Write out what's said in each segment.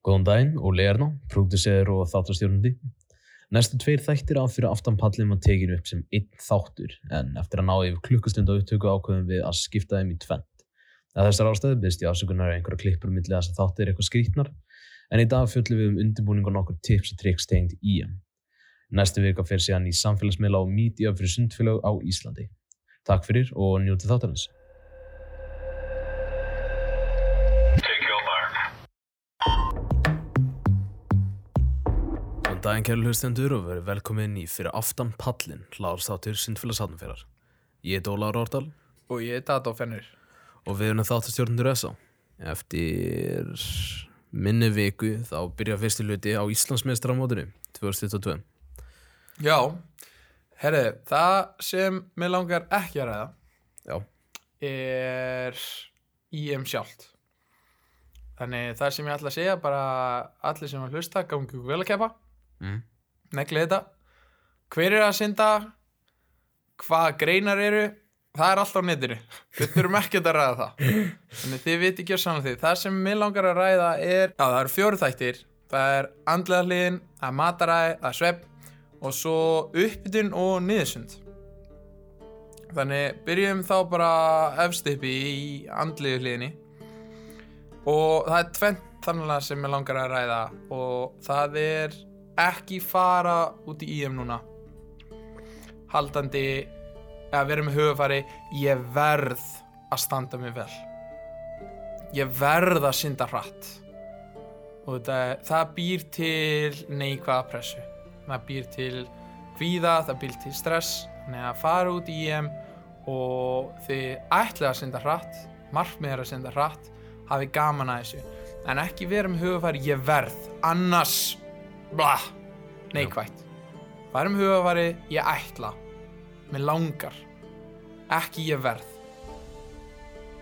Góðan daginn, Óli Erná, prúdusser og þáttarstjórnandi. Næstu tveir þættir af fyrir aftanpallin var tekinu upp sem einn þáttur en eftir að ná yfir klukkustund á upptöku ákveðum við að skipta þeim í tvent. Að þessar ástæðu byrst ég afsökunar einhverja klippur millir þess að þáttir eitthvað skrítnar en í dag fjöllum við um undirbúning og nokkur tips og triks tegnd í EM. Næstu vika fer síðan í samfélagsmiðla og mídíu fyrir sundfélag á Íslandi. Takk fyrir og njótið þáttarins. Daginn kæru hlustendur og verið velkomin í fyrir aftan pallin hlaðarstáttur sundfélags hafnfélagar. Ég heit Ólaður Órdal Og ég er Dadó Fennir og við erum þáttarstjórnundur SA. Eftir minni viku þá byrja fyrsti hluti á Íslandsmeistramótinu 2022. Já, herri, það sem mér langar ekki að ræða Já, er IM sjálft Þannig það sem ég ætla að segja bara allir sem að hlusta gangi ykkur vel að keppa mm. negli þetta. Hver er að synda? Hvað greinar eru? Það er allt á netinu. Við þurfum ekkert að ræða það. Þannig þið viti ekki á saman því það sem mér langar að ræða er já það eru fjóru þættir. Það er andlega hliðin, það er mataræði, það er svepp og svo uppbytun og niðursund. Þannig byrjum þá bara efst uppi í andlegu hliðinni. Og það er tvent þannig sem ég langar að ræða og það er ekki fara út í IM núna. Haldandi að vera með hugafari ég verð að standa mig vel. Ég verð að synda hratt. Og þetta, það býr til neikvæða pressu. Það býr til kvíða, það býr til stress. Þannig að fara út í IM og þið ætlið að synda hratt markmið er að synda hratt hafi gaman að þessu. En ekki vera með hugafari ég verð. Annars blah, neikvætt fara með hugafari ég ætla. Mér langar. Ekki ég verð.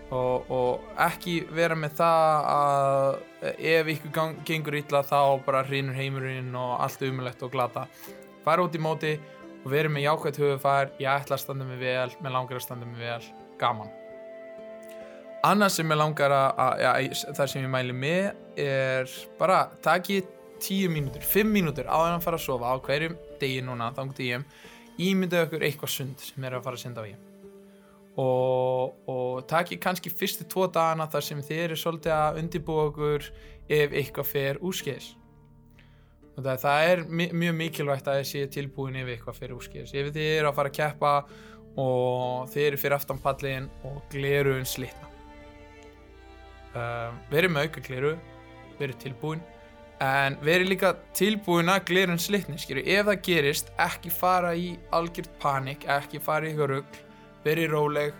Og, og ekki vera með það að ef ykkur gang, gengur illa þá bara hrýnur heimurinn og allt umulegt og glata. Fara út í móti og vera með jákvæmt hugafar ég ætla að standa mig vel, mér langar að standa mig vel. Gaman. Annað sem ég langar að, að ja, það sem ég mæli með er bara taki 10 mínútur, 5 mínútur en að fara að sofa á hverjum degi núna þá í ég ímyndaðu okkur eitthvað sund sem er að fara að senda á ég. Og, og taki kannski fyrstu tvo dagana þar sem þið eru svolítið að undirbúa okkur ef eitthvað fer úrskeiðis. Og það, það er mjög mikilvægt að þið séu tilbúin ef eitthvað fer úrskeiðis. Ef þið eru að fara að keppa og þið eru fyrir aftan pallin og gleruðun slitna. Uh, verið með auka gleru verið tilbúin en verið líka tilbúin að glerun slitni skilju, ef það gerist ekki fara í algjört panik ekki fara í rugg verið róleg.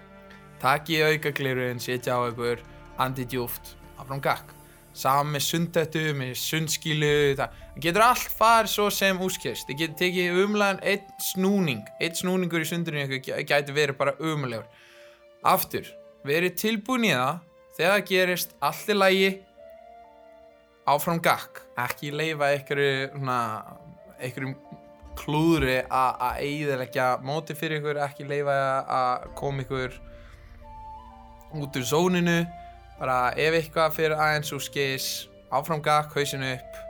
Taki auka glerun, setja á ykkur andi djúft, áfram gakk. Saman með sundettu, með sundskilu það. Getur allt farið svo sem úskjast, það getur tekið umlæðan einn snúning, einn snúningur í sundurinn ykkur gæti verið bara umlægur aftur, verið tilbúin í það. Þegar það gerist allt í lægi áfram gakk. Ekki leifa einhverju einhverjum klúðri að eiðilegja móti fyrir ykkur ekki leifa að koma ykkur út úr zóninu bara ef eitthvað fyrir aðeins úr skeis áfram gakk, hausinu upp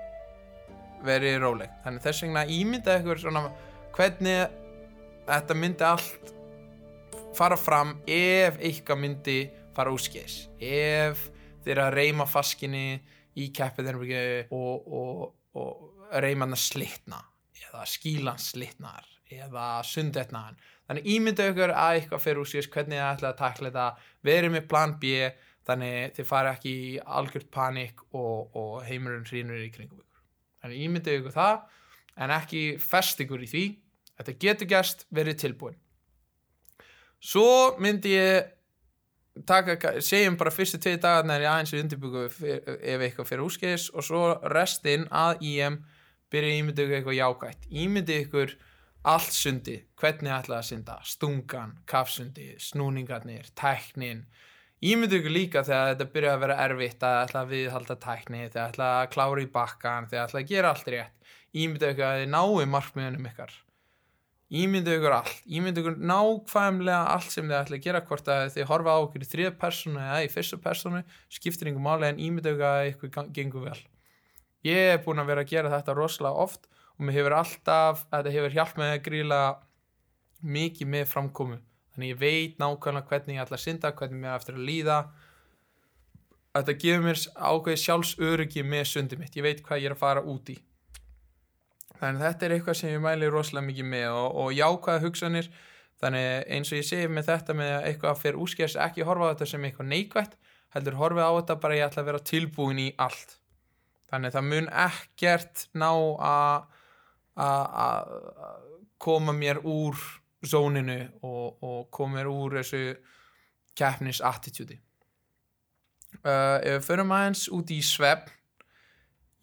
verið róleg. Þannig þess vegna ímynda ykkur svona hvernig þetta myndi allt fara fram ef eitthvað myndi fara úr skeis ef þeir eru að reyma faskinni í keppið og, og, og reyma hann að slitna eða skílan slitnar eða sundetna hann þannig ímynda ykkur að eitthvað fyrir úr skeis hvernig það ætla að takla þetta. Verið með plan B þannig þið fara ekki í algjört panik og, og heimurinn hrýnur í kringum ykkur. Þannig ímynda ykkur það en ekki fest ykkur í því. Þetta getur gerst, verið tilbúin. Svo myndi ég taka, segjum bara fyrstu tvið dagarnar í aðeins í undirbyggu ef eitthvað fyrir úskeiðis og svo restinn að IM byrja ímyndu ykkur eitthvað jákvægt ímyndu ykkur allt sundi. Hvernig ætlaði að synda, stungan kafsundi, snúningarnir tæknin, ímyndu ykkur líka þegar þetta byrja að vera erfitt að ætla að viðhalda tækni, þegar ætla að klára í bakkan þegar ætla að gera allt rétt. Ímyndu ykkur að þið náu markmiðunum ykkar ímyndu ykkur allt, ímyndu ykkur nákvæmlega allt sem þið ætla að gera hvort að þið horfa á okkur í þriða personu eða í fyrsta personu skiptir ykkur máli en ímyndu ykkur að ykkur gengur vel. Ég er búin að vera að gera þetta rosalega oft og mér hefur alltaf, þetta hefur hjálp með að gríla mikið með framkomu. Þannig ég veit nákvæmlega hvernig ég ætla að synda, hvernig mér eftir að líða. Þetta gefur mér ákveði sjálfsöryggi með sundi mitt, ég veit hvað ég er að fara út í þannig þetta er eitthvað sem ég mæli rosalega mikið með og, og jákvæða hugsanir. Þannig eins og ég segi með þetta með að eitthvað fyrir úskers ekki horfa á þetta sem eitthvað neikvætt heldur horfa á þetta bara ég ætla að vera tilbúin í allt. Þannig það mun ekkert ná að koma mér úr zóninu og, og koma mér úr þessu keppnis attitúdi uh, ef við förum aðeins út í svefn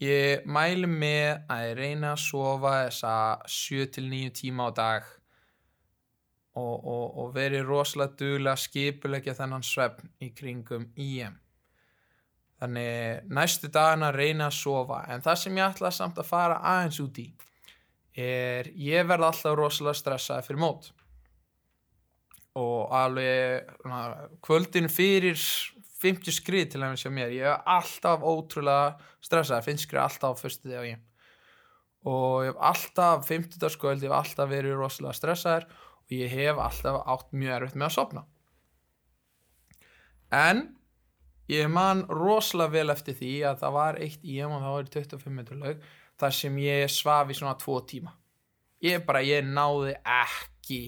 ég mæli með að reyna að sofa þessa 7-9 tíma á dag og, og, og veri rosalega duglega skipulegja þennan svefn í kringum IM þannig næstu dagana reyna að sofa en það sem ég ætla samt að fara aðeins út í er ég verð alltaf rosalega stressað fyrir mót. Og alveg kvöldin fyrir 50 skrið til að sjá mér. Ég er alltaf ótrúlega stressað finnst skrið alltaf fyrstu á ég og ég hef alltaf 50 skvöld, ég hef alltaf verið rosalega stressaður og ég hef alltaf átt mjög erfitt með að sopna en ég man rosalega vel eftir því að það var eitt í og það var 25 metru laug þar sem ég svaf í svona tvo tíma. Ég bara, ég náði ekki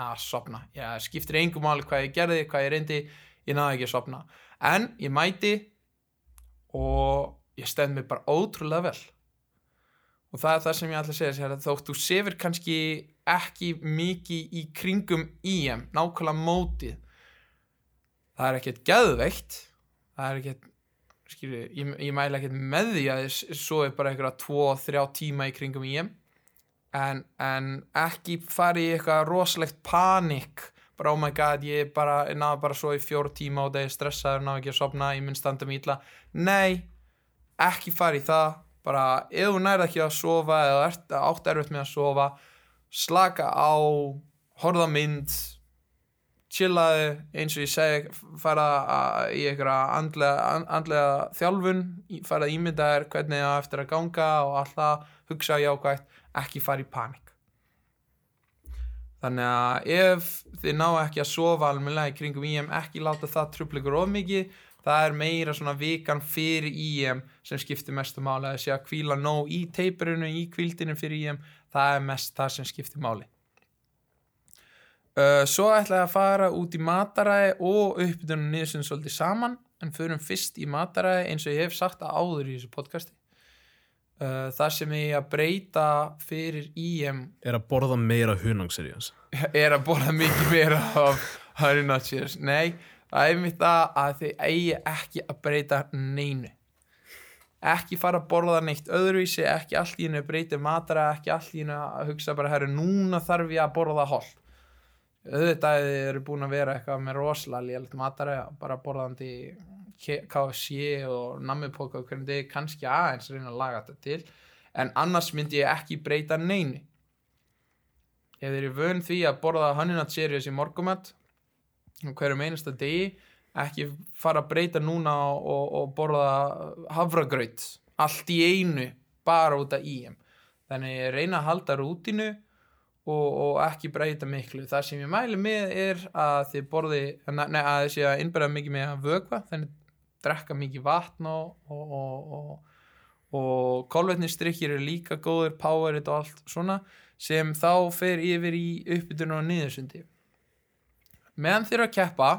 að sopna ég skiptir engum máli hvað ég gerði, hvað ég reyndi ég náði ekki að sopna en ég mæti og ég stend mér bara ótrúlega vel. Og það er það sem ég ætla að segja sér að þótt þú sefir kannski ekki mikið í kringum IM, nákvæmlega mótið það er ekkert gæðveikt það er ekkert skilju, ég, ég mæla ekkert með því að svo er bara eitthvað 2-3 tíma í kringum IM en, en ekki fari í eitthvað rosalegt panik bara oh my god, ég bara, náðu bara svo í fjóru tíma og það er stressaður, náðu ekki að sopna ég mun standa mig illa, nei ekki fari í það. Bara, ef þú nærið ekki að sofa eða ert átt erfitt með að sofa slaka á horða mynd chillaði, eins og ég segi fara í eitthvað andlega, andlega þjálfun fara að ímynda þér hvernig það eftir að ganga og alltaf hugsa jákvægt ekki fara í panik þannig að ef þið ná ekki að sofa almennilega í kringum IM ekki láta það trubleikur of mikið. Það er meira svona vikan fyrir IM sem skiptir mestu máli. Að sé að kvíla nóg í teipurinu í kvíldinu fyrir IM það er mest það sem skiptir máli. Uh, svo ætla ég að fara út í mataræði og uppbytunum niður sem svolítið saman en förum fyrst í mataræði eins og ég hef sagt að áður í þessu podcasti uh, það sem ég að breyta fyrir IM Er að borða meira hunangserjans er að borða mikið meira af cheers nei, það er mitt að, að þið eigi ekki að breyta neinu. Ekki fara að borða neitt öðruvísi, ekki allt í hennu breyti matara, ekki allt í hennu að hugsa bara, herru, núna þarf ég að borða holl. Auðvitað þið eru búin að vera eitthvað með rosalega lélitt matara, bara borðandi KFC og nammipóka og hvernig þið kannski aðeins reyna að laga þetta til, en annars myndi ég ekki breyta neinu. Ef þið eru vön því að borða honey nut series í morgumat hverjum einasta degi ekki fara að breyta núna og, og, og borða havragraut allt í einu bara út af íum þannig reyna að halda rútinu og, og ekki breyta miklu. Það sem ég mæli með er að þið borði nei, að þið sé að innbæra mikið með að vögva þannig drekka mikið vatn og og kolvetnistrikkir eru líka góður powerit og allt svona sem þá fer yfir í uppbytunum og niðursundi. Meðan þeir að keppa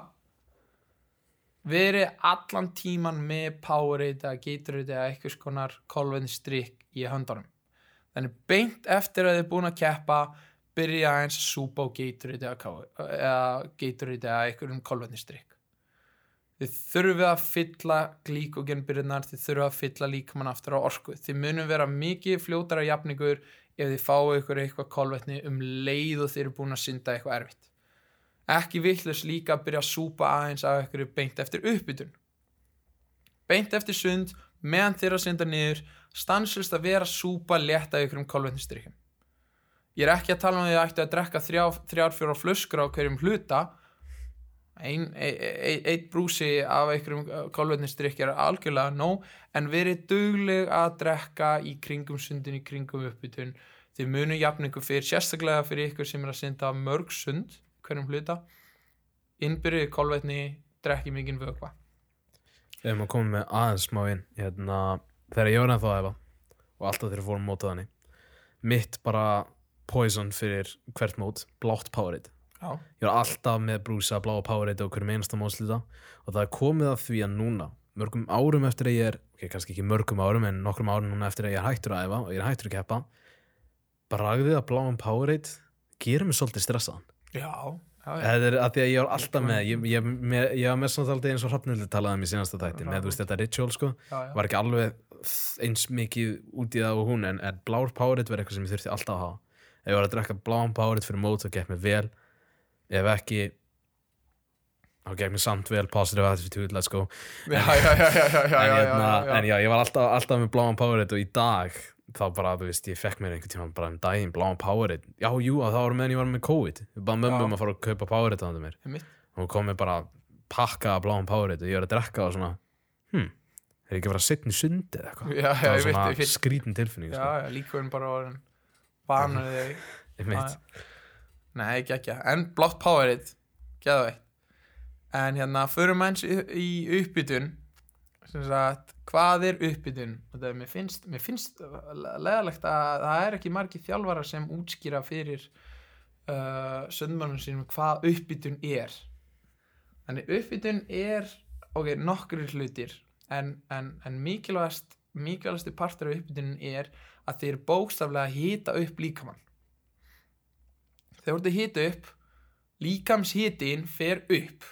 verið allan tíman með Powerade eða Gatorade eða eitthvað skonar kolvetnistrykk í höndunum. Þannig beint eftir að þið er búin að keppa byrja eins að súpa á Gatorade eða, eða Gatorade eða eitthvað um kolvetnistrykk þið þurfið að fylla glíkogenbyrðunar þið þurfið að fylla líkamann aftur á orku. Þið munum vera mikið fljótara jafningur ef þið fáu ykkur eitthvað kolvetni um leið og þið eru búin að synda eitthvað erfitt. Ekki villus líka að byrja að súpa aðeins af ykkur beint eftir uppbytun. Beint eftir sund meðan þeirra synda niður stanslust að vera að súpa létta ykkur um kolvetnistrykjum ég er ekki að tala um því að þið ættu að drekka þrjár fjóra flöskur á hverjum hluta ein, ein, ein, brúsi af einhverjum kolvetnisdrykkjar er algjörlega nóg en verið dugleg að drekka í kringum sundin, í kringum uppbytun. Þið munu jafningu fyrir sérstaklega fyrir ykkur sem er að synda mörg sund hverjum hluta. Innbyrðið kolvetni, drekki mikinn vökva. Ef maður komið með aðeins smá inn. Hérna, þegar ég var ennþá að æfa og alltaf þegar fórum mótað hann mitt bara poison fyrir hvert mót, blátt Powerade Já, ég var alltaf með brúsa bláa Powerade á hverjum einasta mótslita og það er komið að því að núna mörgum árum eftir að ég er ok, kannski ekki mörgum árum en nokkrum árum núna eftir að ég er hættur að æfa og ég er hættur að keppa bragðið að bláum Powerade gerir mig svolítið stressaðan. Já, já, já. Það er að því að ég var alltaf með ég, ég, með, ég var svona alltaf eins og hrafnildi talaði um í síðasta þætti með þú veist þetta ritual sko. Var ekki alveg eins mikið út í það og hún en, en blár Powerade var eitthvað sem ég þurfti alltaf að hafa. Ef ég var að drekka bláan Powerade fyrir mót þá gekk mér vel ef ekki þá mér samt vel positive attitude, let's go. En, já, hérna, já, já. en já, ég var alltaf, alltaf með bláan Powerade og í dag þá bara, þú veist, ég fekk mér einhvern tíma bara um daginn bláan Powerade. Já, jú, það var meðan ég var með COVID. Ég bara mömmum Já. að fara að kaupa Powerade á þetta mér. Einmitt. og kom með bara pakka bláan Powerade og ég var að drekka og svona hm, er ég ekki að að setja í sundi eða eitthvað? Það ég var svona ég veit. skrítin tilfinning Já, sko. já, líkurinn bara Banur þig ég veit, Nei, ekki ekki En blátt Powerade, geða veitt En hérna, förum eins í, í uppbytun. Sem sagt, hvað er uppbytun? Það er, mér finnst, mér finnst leðalegt að það er ekki margir þjálfarar sem útskýra fyrir uh, söndmannum sínum hvað uppbytun er. Þannig uppbytun er ok, nokkrir hlutir. En, en, en mikilvægast mikilvægasti partur af uppbytunin er að þeir bókstaflega hita upp líkamann þegar þú ert að hita upp líkamshitin fer upp.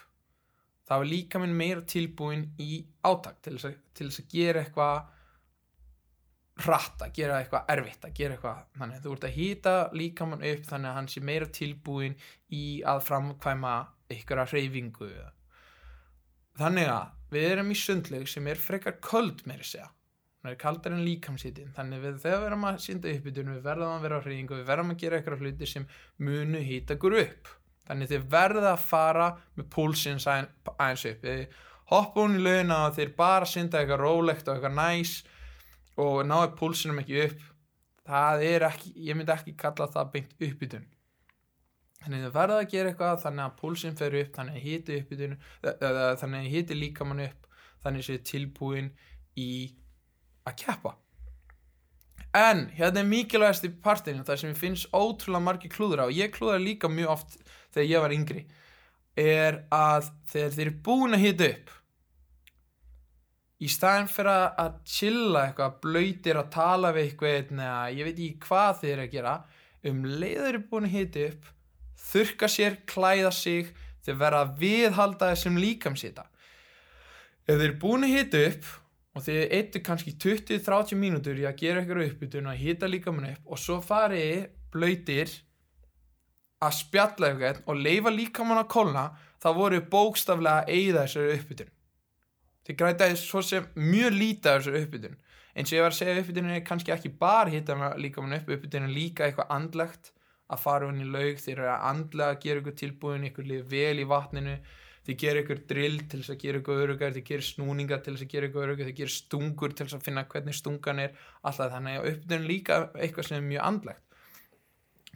Þá er líkaminn meira tilbúin í átak til þess að, til þess að gera eitthvað hratt að gera eitthvað erfitt að gera eitthvað þannig. Að þú ert að hýta líkamann upp þannig að hann sé meira tilbúin í að framkvæma einhverja hreyfingu þannig að við erum í sundlaug sem er frekar köld meira segja hún er kaldar en líkamshitin þannig við þegar við erum að synda uppbytun við verðum að vera á hreyfingu við verðum að gera eitthvað hluti sem munu hýta ykkur upp. Þannig þið verða að fara með púlsinn sæn- aðeins upp. Þið hoppa hún í launa og þeir bara synda eitthvað rólegt og eitthvað næs og náðu púlsinum ekki upp. Það er ekki, ég myndi ekki kalla það beint uppbytun þannig þið verða að gera eitthvað þannig að púlsin fer upp þannig að hiti líkamann upp þannig séu tilbúin í að keppa. En hérna er mikilvægast í partinu það sem ég finnst ótrúlega margir klúður á ég klúðar líka mjög oft þegar ég var yngri er að þegar þeir eru búin að hita upp í staðin fyrir að- chilla eitthvað blöytir að tala við eitthvað eða ég veit ekki hvað þeir eru að gera um leiður eru búin að hita upp þurka sér, klæða sig þeir verða að viðhalda þessum líkamsita ef þeir eru búin að hita upp og þeir eittu kannski 20-30 mínútur í að gera eitthvað uppbytun og hita líkamann upp og svo farið blöytir að spjalla eitthvað og leifa líkamann að kólna þá voru bókstaflega að eyða þessari uppbytun. Þið grætaði svo sem mjög lítið þessari uppbytun. Eins og ég var að segja uppbytunin er kannski ekki bara hitta líkamann upp uppbytunin er líka eitthvað andlegt að fara hún í laug þeir eru að andlega að gera ykkur tilbúin ykkur vel í vatninu þið gera ykkur drill til þess að gera ykkur örugar þið gera snúningar til þess að gera ykkur örugar þið gera stungur til þess að finna hvernig stungan er alltaf þannig að uppbytun líka eitthvað sem er mjög andlegt.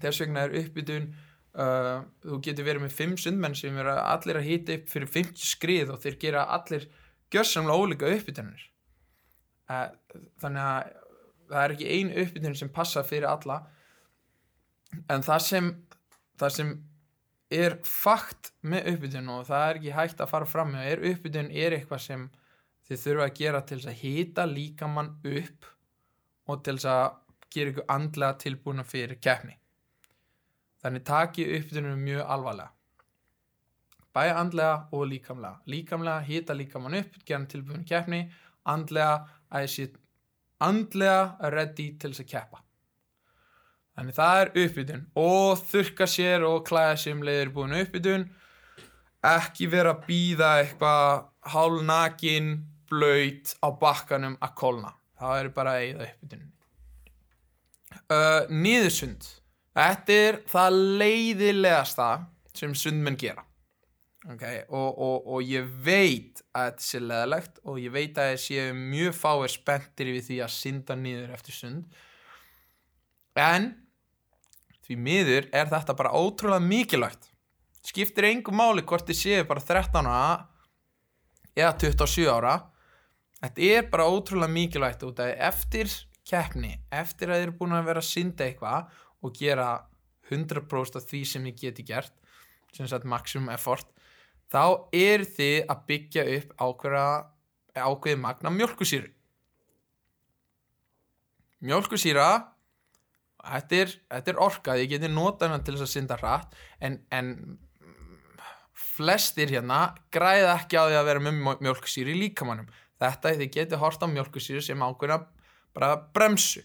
Þess vegna er uppbytun uh, þú getur verið með fimm sundmenn sem eru allir að hita upp fyrir 50 skrið og þeir gera allir gjörsamlega ólíka uppbytunir. Uh, þannig að það er ekki ein uppbytun sem passa fyrir alla. En það sem það sem er fakt með uppbytun og það er ekki hægt að fara fram með er uppbytun er eitthvað sem þið þurfa að gera til þess að hita líkamann upp og til þess að gera ykkur andlega tilbúna fyrir keppni. Þannig taki uppbytunum mjög alvarlega. Bæja andlega og líkamlega. Líkamlega hita líkamann upp gera í keppni. Andlega að þessi andlega ready til þess að keppa þannig það er uppbytun. Og þurka sér og klæða sér um leiður búin uppbytun. Ekki vera að býða eitthvað hálnakin blöyt á bakkanum að kolna það er bara að eigða uppbytun uh, niðursund. Þetta er það leiðilegasta sem sundmenn gera. Okay? og, og, og ég veit að þetta sé leðalegt og ég veit að ég sé mjög fáir spenntir við því að synda niður eftir sund. En því miður er þetta bara ótrúlega mikilvægt. Skiptir engum máli hvort þið séu bara 13 ára eða 27 ára. Þetta er bara ótrúlega mikilvægt út af eftir keppni eftir að þið eru búin að vera að synda eitthvað og gera 100% af því sem þið geti gert sem sagt maximum effort þá er þið að byggja upp ákveða ákveði magna mjölkusýru mjölkusýra þetta er, þetta er orka þið getið notað hana til þess að synda hratt en, en flestir hérna græða ekki á því að vera með mjölkusýru í líkamannum þetta þið getið hort á mjölkusýru sem ákveðna bara bremsu.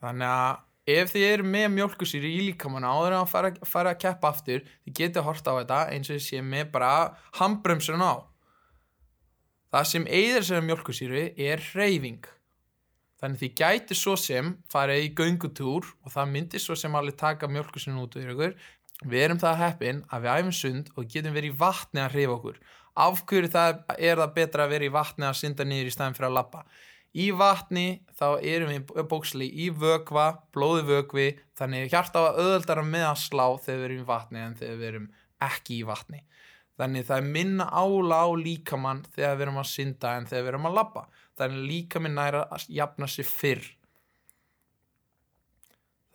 Þannig að ef þið eru með mjölkusýri í líkamann áður en að fara, fara að keppa aftur þið getur hort á þetta eins og þið sé með bara handbremsun á. Það sem eigður sér mjölkusýri er hreyfing þannig þið gæti svo sem farið í göngutúr og það myndir svo sem alveg taka mjölkusýrin út úr ykkur. Við erum það heppin að við æfum sund og getum verið í vatni að hreyfa okkur. Af hverju það er það betra að vera í vatni að synda niður í stæðin fyrir að lappa í vatni þá erum við bóksli í vögva, blóði vögvi þannig hjarta á auðvöldara með að slá þegar við erum í vatni en þegar við erum ekki í vatni. Þannig það er minna ála á líkamann þegar við erum að synda en þegar við erum að labba þannig líkaminn næra að jafna sér fyrr.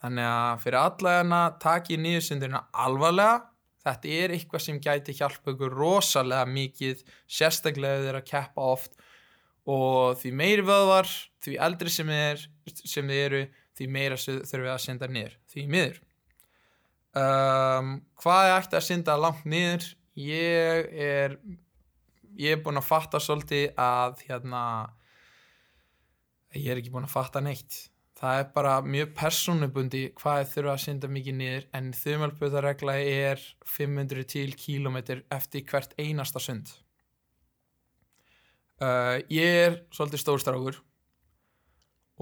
Þannig að fyrir allavegna taki nýðusundurina alvarlega. Þetta er eitthvað sem gæti hjálpa ykkur rosalega mikið sérstaklega þegar að keppa oft. Og því meiri vöðvar því eldri sem er, sem þið eru því meira þurfum við að synda niður því miður. Um, hvað er eftir að synda langt niður? Ég er ég er búin að fatta svolítið að hérna ég er ekki búin að fatta neitt. Það er bara mjög persónubundi hvað þurfa að synda mikið niður en þumalböðaregla er 500 til kílometr eftir hvert einasta sund. Uh, ég er svolítið stórstrákur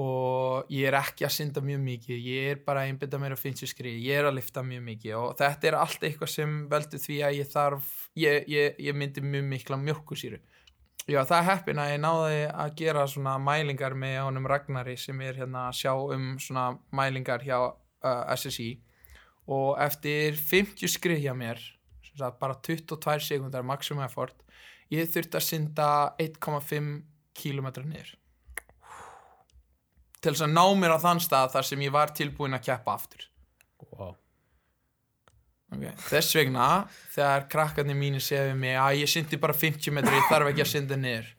og ég er ekki að synda mjög mikið. Ég er bara að einbita mér að finnst ég skrið ég er að lifta mjög mikið og þetta er allt eitthvað sem veldur því að ég þarf ég, ég, ég myndi mjög mikla mjölkusýru já það er heppin að ég náði að gera svona mælingar með honum Ragnari sem er hérna að sjá um svona mælingar hjá uh, SSI og eftir 50 skrið hjá mér sagt, bara 22 sekundar maximum effort ég þurfti að synda 1,5 kilometra niður. Til þess að ná mér á þann stað þar sem ég var tilbúin að keppa aftur. Wow. Okay. þess vegna þegar krakkarnir mínu segja mig að ég syndi bara 50 metri, ég þarf ekki að synda niður.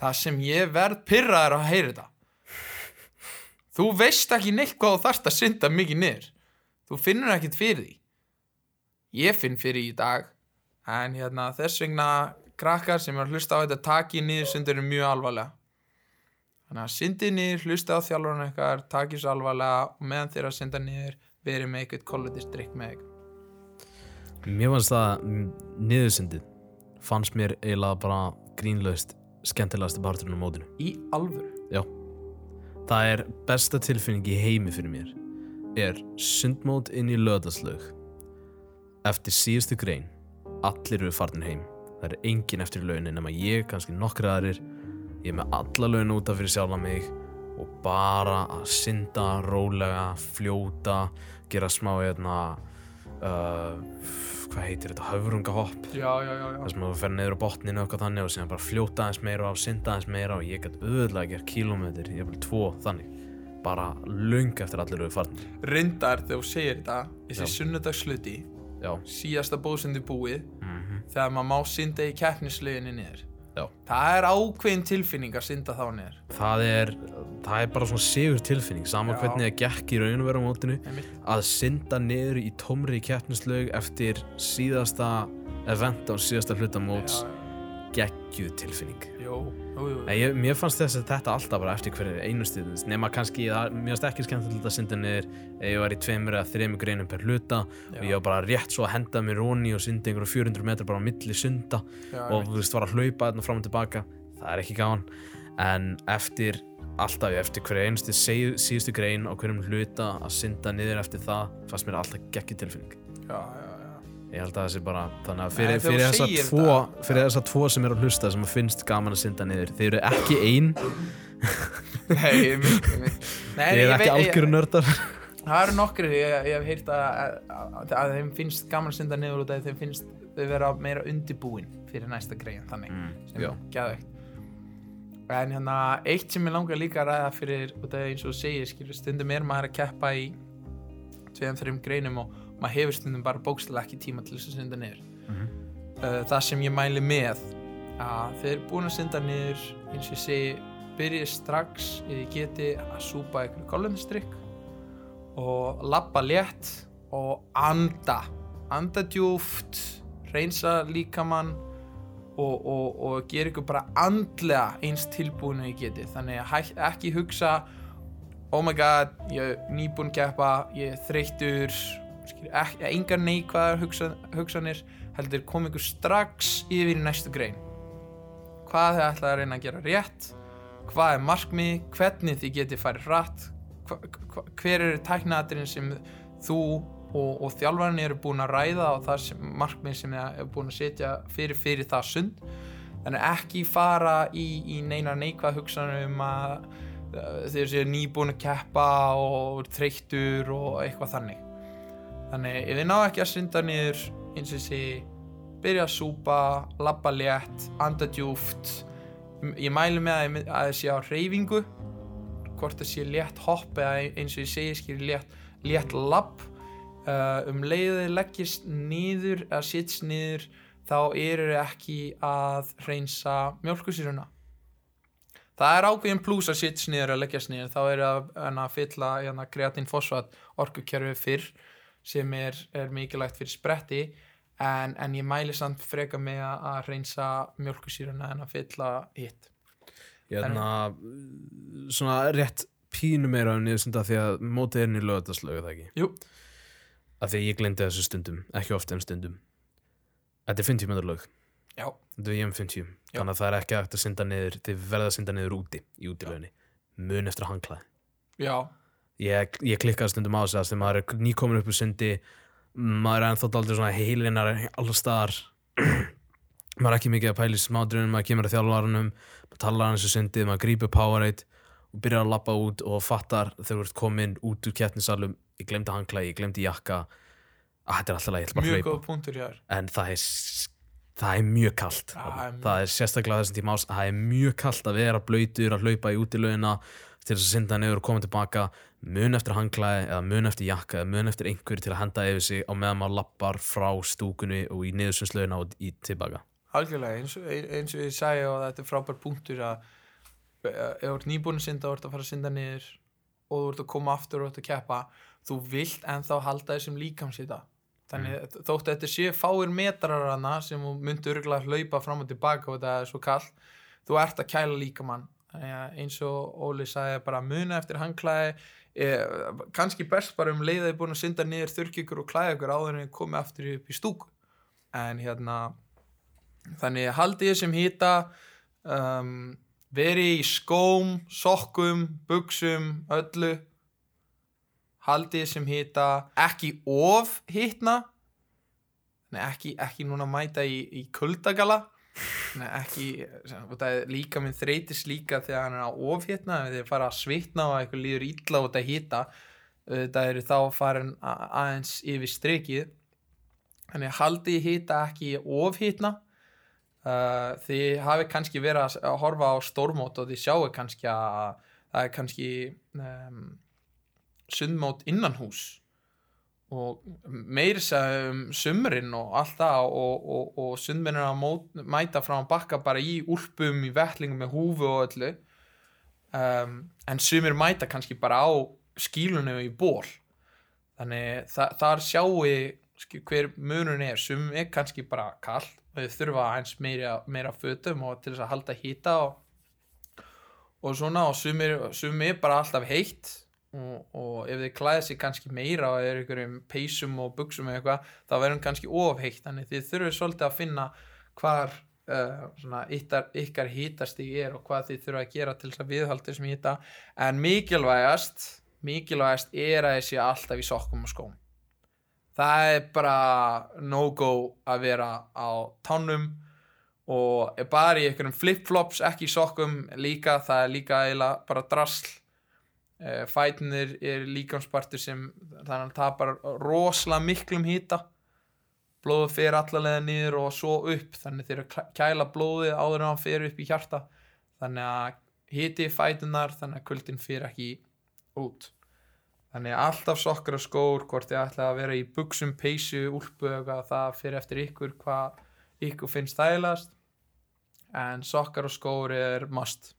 Það sem ég verð pyrraður að heyra þetta. Þú veist ekki neitt hvað þú þarfst að synda mikið niður. Þú finnur ekkert fyrir því. Ég finn fyrir í dag. En hérna, þess vegna krakkar sem er að hlusta á þetta taki niður syndur er mjög alvarlega. Þannig að syndið niður, hlusta á þjálfurinn eitthvað takið svo alvarlega og meðan þeir að synda niður verið með eitthvað kolletistrykk með eitthvað Mér fannst það niðursyndið fannst mér eiginlega bara grínlaust skemmtilegasti parturinn á mótinu. Í alvöru? Já. Það er besta tilfinning í heimi fyrir mér er sundmót inn í löðaslaug eftir síðustu grein allir eru farnir heim. Það er engin eftir í launin nema ég, kannski nokkri aðrir. Ég er með alla laun útaf fyrir sjálfa mig og bara að synda, rólega, fljóta gera smá hérna uh, hvað heitir þetta, höfrungahopp þar sem þú fer niður á botninu og eitthvað þannig og síðan bara fljóta aðeins meira og synda aðeins meira og ég get auðvitað að gera kílómetr, ég vil tvo þannig. Bara lung eftir allir eru farnir. Reyndar þegar þú segir þetta þessi sunnudagsluti síðasta bóðsindi búið mhm, þegar maður má synda í keppnisleginni niður já. Það er ákveðin tilfinning að synda þá niður. Það er, það er bara svona sigur tilfinning sama Já. hvernig það gekk í raun og vera á mótinu að synda niður í tómri keppnislaug eftir síðasta event á síðasta hluta móts. Já, geggjuð tilfinning. Jú, jú, jú. Ég, mér fannst þess að þetta alltaf bara eftir hverju einu stíð nema kannski, það, mér fannst ekki skemmtilegt að synda niður ef ég var í tveimur eða þreimur greinum per hluta og ég var bara rétt svo að henda mér róni og synda einhverju 400 metrar bara á milli sunda Já, og þú veist, var að hlaupa þarna fram og tilbaka. Það er ekki gáðan en eftir, alltaf eftir hverju einustu síðustu grein á hverjum hluta að synda niður eftir það fannst mér alltaf geggi tilfinning. Já, já, já. Ég held að það sé bara, þannig að fyrir, fyrir, þú þessa segir tvo, þessa tvo sem eru að hlusta sem finnst gaman að synda niður, þeir eru ekki ein, Nei, ég mynd, ég mynd. Nei, þeir eru ekki algjöru nördar. Það eru nokkri, ég, ég hef heyrt að, að, að þeim finnst gaman að synda niður út af þeim finnst þau vera meira undibúin fyrir næsta greiðin þannig. Mm, sem er geðveikt. En hérna eitt sem ég langar líka að ræða fyrir út af eins og segir skilur stundum er maður að keppa í tveim, þreim greinum og maður hefur stundum bara bókstælega ekki tíma til þess að synda niður. Mhm. uh, það sem ég mæli með að þeir búin að synda niður eins og ég segi byrjið strax eða geti að súpa ykkur kolumstrykk og labba létt og anda. Anda djúft reynsa líkamann og, og, og gera ykkur bara andlega eins tilbúin og ég geti þannig að ekki hugsa oh my god, ég er nýbúin keppa ég er ekki, engar neikvæðar hugsa, hugsanir heldur kom ykkur strax yfir í næstu grein. Hvað þið ætlaði að reyna að gera rétt? Hvað er markmið, hvernig þið getið farið hratt? Hver eru tæknaðatirinn sem þú og, og þjálfarinn eru búin að ræða og það sem, markmið sem þið eru búin að setja fyrir fyrir það sund? Þannig ekki fara í, í neina neikvað hugsanir um að uh, þeir séu nýbúin að keppa og eru þreyttur og eitthvað þannig þannig ef þið ná ekki að synda niður eins og þessi byrja að súpa, labba létt anda djúft ég mæli með að, það sé á reyfingu hvort það sé létt hopp eða eins og ég segi skil létt, létt labb. Uh, um leiðið leggist niður eða sitts niður þá eru þið ekki að reynsa mjölkusýruna það er ákveðin pluss að sitts niður að leggjast niður. Þá er að, að fylla hérna, kreatín fosfat orkukerfi fyrr sem er, er mikilvægt fyrir spretti en, en ég mæli samt freka með að, reynsa mjölkusýruna en að fylla hitt Ég er svona rétt pínu meira um niðursynda því að mótið er niður lögataslögu það ekki. Jú, Af því að ég glemdi þessu stundum, ekki ofta en stundum. Þetta er 50 metrar lög. já, Þetta er EM50. Þannig að það er ekki hægt að synda niður, þið verða að synda niður úti, í útilöginni. Mun eftir að hanglaði. já Ég, ég klikkaði stundum á þess að þegar maður er nýkomin upp úr sundi, maður er ennþá daldið svona heilinar allar staðar. maður er ekki mikið að pæla í smádrunum, maður kemur að þjálfarunum, maður talar hans í sundið, maður grípur Powerade og byrjar að lappa út og fattar þegar þú ert komin út úr keppnisalum, ég glemdi hanglaði, ég glemdi jakka, að þetta er alltaf læg, ég ætla bara að mjög hlaupa. góð punktur hjá þér. En það er það er mjög kalt Já, það er mjög- sérstaklega þessum tíma ás það er mjög kalt að vera blöytur að hlaupa í útilögina til þess að synda niður og koma tilbaka mun eftir hanglaði eða mun eftir jakka eða mun eftir einhverju til að henda yfir sig á meðan maður lappar frá stúkunni og í niðursunslögina og í tilbaka. Algjörlega, eins, og- eins og ég sagði og þetta er frábær punktur að eh, ef þú ert nýbúin að synda og ert að fara að synda niður og þú ert að koma aftur og ert að keppa þú vilt ennþá halda þessum líkamsita þannig mm. þótt að þetta sé fáir metrar sem þú myndi örgulega hlaupa fram og tilbaka og þetta er svo kall þú ert að kæla líkamann þannig að eins og Óli sagði bara muna eftir hangklæði eh, kannski best bara um leiðið búin að synda niður þurrki ykkur og klæða ykkur áður en þið komið aftur upp í stúku. En hérna þannig haldið þessum hýta um, verið í skóm, sokkum, buksum, öllu. Haldið þessum hýta ekki of hýtna ekki, ekki núna mæta í, í kuldagala Nei, ekki, og líka minn þreytist líka þegar hann er á ofhitna ef þið fara að svitna og eitthvað líður illa út að hita. Það eru þá farin aðeins yfir strikið. Þannig haldið hita ekki ofhitna uh, þið hafi kannski verið að, horfa á stórmót og þið sjáu kannski að það er kannski um, sundmót innan hús og meiri sem um sumrin og allt það og, og, og sundmennir að mæta frá bakka bara í úlpum, í vettlingum með húfu og öllu. Um, en sumir mæta kannski bara á skílunum í ból þannig þa þar sjáu skil, hver munurinn er, sum er kannski bara kall og þau þurfa eins meira, meira fötum og til þess að halda hýta og, og svona og sumir, sumir bara alltaf heitt og, og ef þið klæða sig kannski meira og er einhverjum peysum og buksum eða eitthvað, þá verður hann kannski ofheitt þannig þið þurfið svolítið að finna hvar uh, svona, ykkar, ykkar hýtastig er og hvað þið þurfa að gera til þess að viðhalda þessum hýta en mikilvægast mikilvægast er að þið sé alltaf í sokkum og skóm. Það er bara no-go að vera á tánum og bara í einhverjum flip-flops ekki í sokkum líka, það er líka eiginlega bara drasl fætinir er líkanspartur sem þannig að hann tapar rosalega miklum hýta blóðu fer allalega niður og svo upp þannig þeir eru að kæla blóðið áður en hann fer upp í hjarta. Þannig að hiti fætunar þannig að kuldin fer ekki út. Þannig að alltaf sokkar og skór hvort þið ætla að vera í buksum, peysu, úlpu eitthvað, það fyrir eftir ykkur hvað ykkur finnst þægilegast. En sokkar og skór er must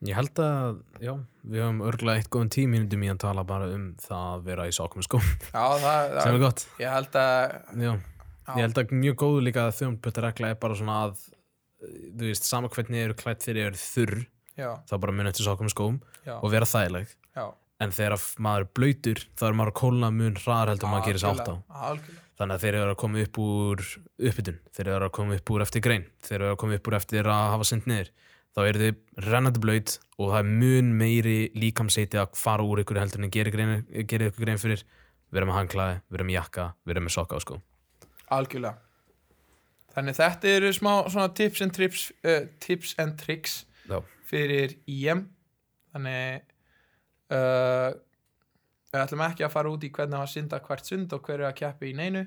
Ég held að, já, við höfum örgulega eitt góðan tímínundum í að tala bara um það að vera í Já, það, sem er gott. ég held að Já, Já. ég held að mjög góðu líka að þjónböttaregla er bara svona að þú veist, sama hvernig eru klætt fyrir er þurr, já, þá bara mun eftir sokkum og skóm já, og vera þægileg. Já. En þegar að maður er blöytur þá er maður að kólna mun hraðar heldur maður gerir sér átt á. Algjörlega, þannig að þeir eru að koma upp úr uppbytun, þeir eru að koma upp úr eftir grein þeir eru að koma upp úr eftir að hafa synd niður þá eru þið rennandi blöyt og það er mun meiri líkamseiti að fara úr ykkur heldur en gerir ykkur grein fyrir. Vera með hanglaði, vera með jakka, vera með sokka og sko. Algjörlega. Þannig þetta eru smá tips and trips uh, tips and tricks Já. fyrir IM þannig uh, við ætlum ekki að fara út í hvernig að synda hvert sund og hverju að keppi í neinu.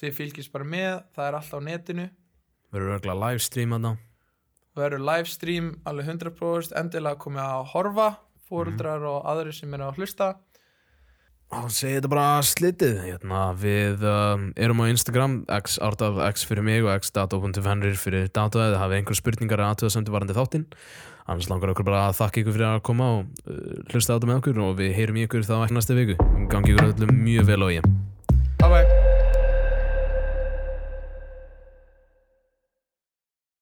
Þið fylgist bara með það er allt á netinu. Verður örgulega livestream að það verður livestream alveg 100% endilega komið að horfa fóruldrar og aðri sem eru að hlusta. Og segi þetta bara slitið. Hérna, við um, erum á Instagram x ártaf x fyrir mig og x dato.fenrir fyrir dato. Eða hafið einhver spurningar að aðtöða sendu varandi þáttinn. Annars langar okkur bara að þakka ykkur fyrir að koma og uh, hlusta á þetta með okkur og við heyrum ykkur þá næsta viku. Gangi ykkur öllum mjög vel á ég